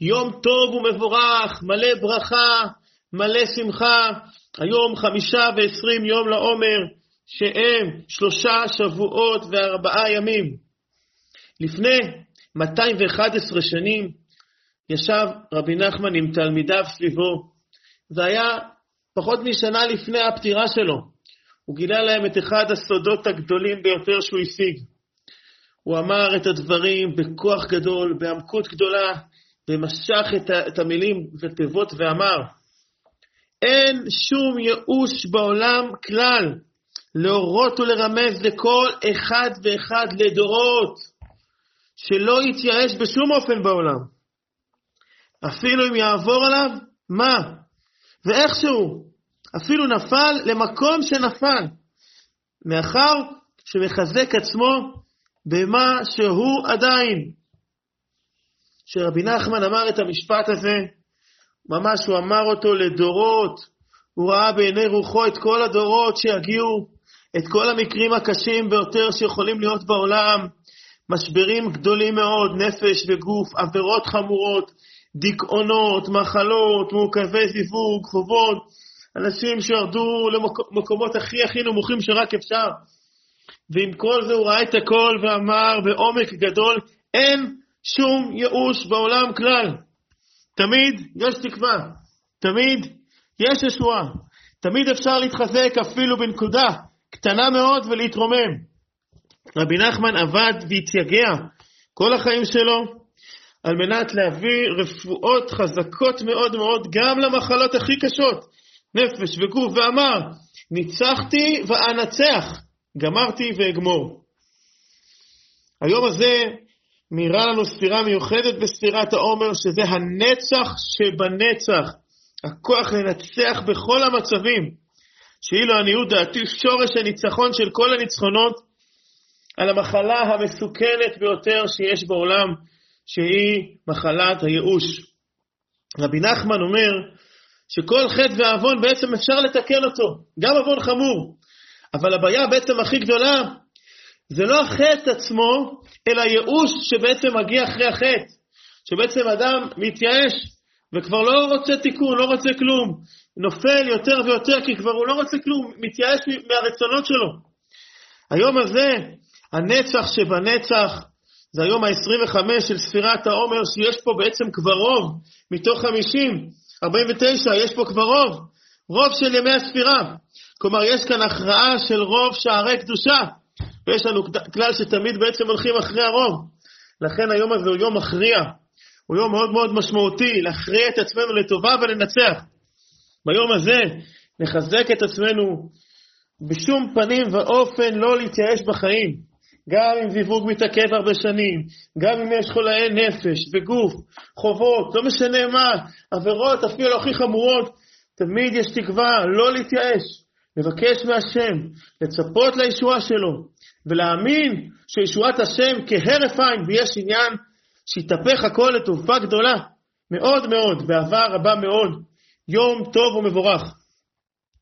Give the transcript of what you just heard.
יום טוב ומבורך, מלא ברכה, מלא שמחה. היום חמישה ועשרים יום לעומר, שהם שלושה שבועות וארבעה ימים. לפני 211 שנים ישב רבי נחמן עם תלמידיו סביבו. זה היה פחות משנה לפני הפטירה שלו. הוא גילה להם את אחד הסודות הגדולים ביותר שהוא השיג. הוא אמר את הדברים בכוח גדול, בעמקות גדולה, ומשך את, את המילים ותיבות ואמר, אין שום ייאוש בעולם כלל להורות ולרמז לכל אחד ואחד לדורות, שלא יתייאש בשום אופן בעולם. אפילו אם יעבור עליו, מה? ואיכשהו, אפילו נפל למקום שנפל, מאחר שמחזק עצמו במה שהוא עדיין. כשרבי נחמן אמר את המשפט הזה, ממש הוא אמר אותו לדורות, הוא ראה בעיני רוחו את כל הדורות שיגיעו, את כל המקרים הקשים ביותר שיכולים להיות בעולם, משברים גדולים מאוד, נפש וגוף, עבירות חמורות, דיכאונות, מחלות, מעוכבי זיווג, חובות, אנשים שירדו למקומות הכי הכי נמוכים שרק אפשר. ועם כל זה הוא ראה את הכל ואמר בעומק גדול, אין שום ייאוש בעולם כלל. תמיד יש תקווה, תמיד יש ישועה, תמיד אפשר להתחזק אפילו בנקודה קטנה מאוד ולהתרומם. רבי נחמן עבד והתייגע כל החיים שלו על מנת להביא רפואות חזקות מאוד מאוד גם למחלות הכי קשות, נפש וגוף, ואמר, ניצחתי ואנצח, גמרתי ואגמור. היום הזה מאירה לנו ספירה מיוחדת בספירת העומר, שזה הנצח שבנצח, הכוח לנצח בכל המצבים, שאילו עניות דעתי שורש הניצחון של כל הניצחונות על המחלה המסוכנת ביותר שיש בעולם, שהיא מחלת הייאוש. רבי נחמן אומר שכל חטא ועוון בעצם אפשר לתקן אותו, גם עוון חמור, אבל הבעיה בעצם הכי גדולה זה לא החטא עצמו, אלא ייאוש שבעצם מגיע אחרי החטא, שבעצם אדם מתייאש וכבר לא רוצה תיקון, לא רוצה כלום, נופל יותר ויותר כי כבר הוא לא רוצה כלום, מתייאש מהרצונות שלו. היום הזה, הנצח שבנצח, זה היום ה-25 של ספירת העומר, שיש פה בעצם כבר רוב, מתוך 50, 49, יש פה כבר רוב, רוב של ימי הספירה. כלומר, יש כאן הכרעה של רוב שערי קדושה, ויש לנו כלל שתמיד בעצם הולכים אחרי הרוב. לכן היום הזה הוא יום מכריע, הוא יום מאוד מאוד משמעותי, להכריע את עצמנו לטובה ולנצח. ביום הזה נחזק את עצמנו בשום פנים ואופן לא להתייאש בחיים. גם אם זיווג מתעכב הרבה שנים, גם אם יש חולאי נפש וגוף, חובות, לא משנה מה, עבירות אפילו הכי חמורות, תמיד יש תקווה לא להתייאש, לבקש מהשם, לצפות לישועה שלו, ולהאמין שישועת השם כהרף עין, ויש עניין שיתהפך הכל לטובה גדולה, מאוד מאוד, באהבה רבה מאוד. יום טוב ומבורך.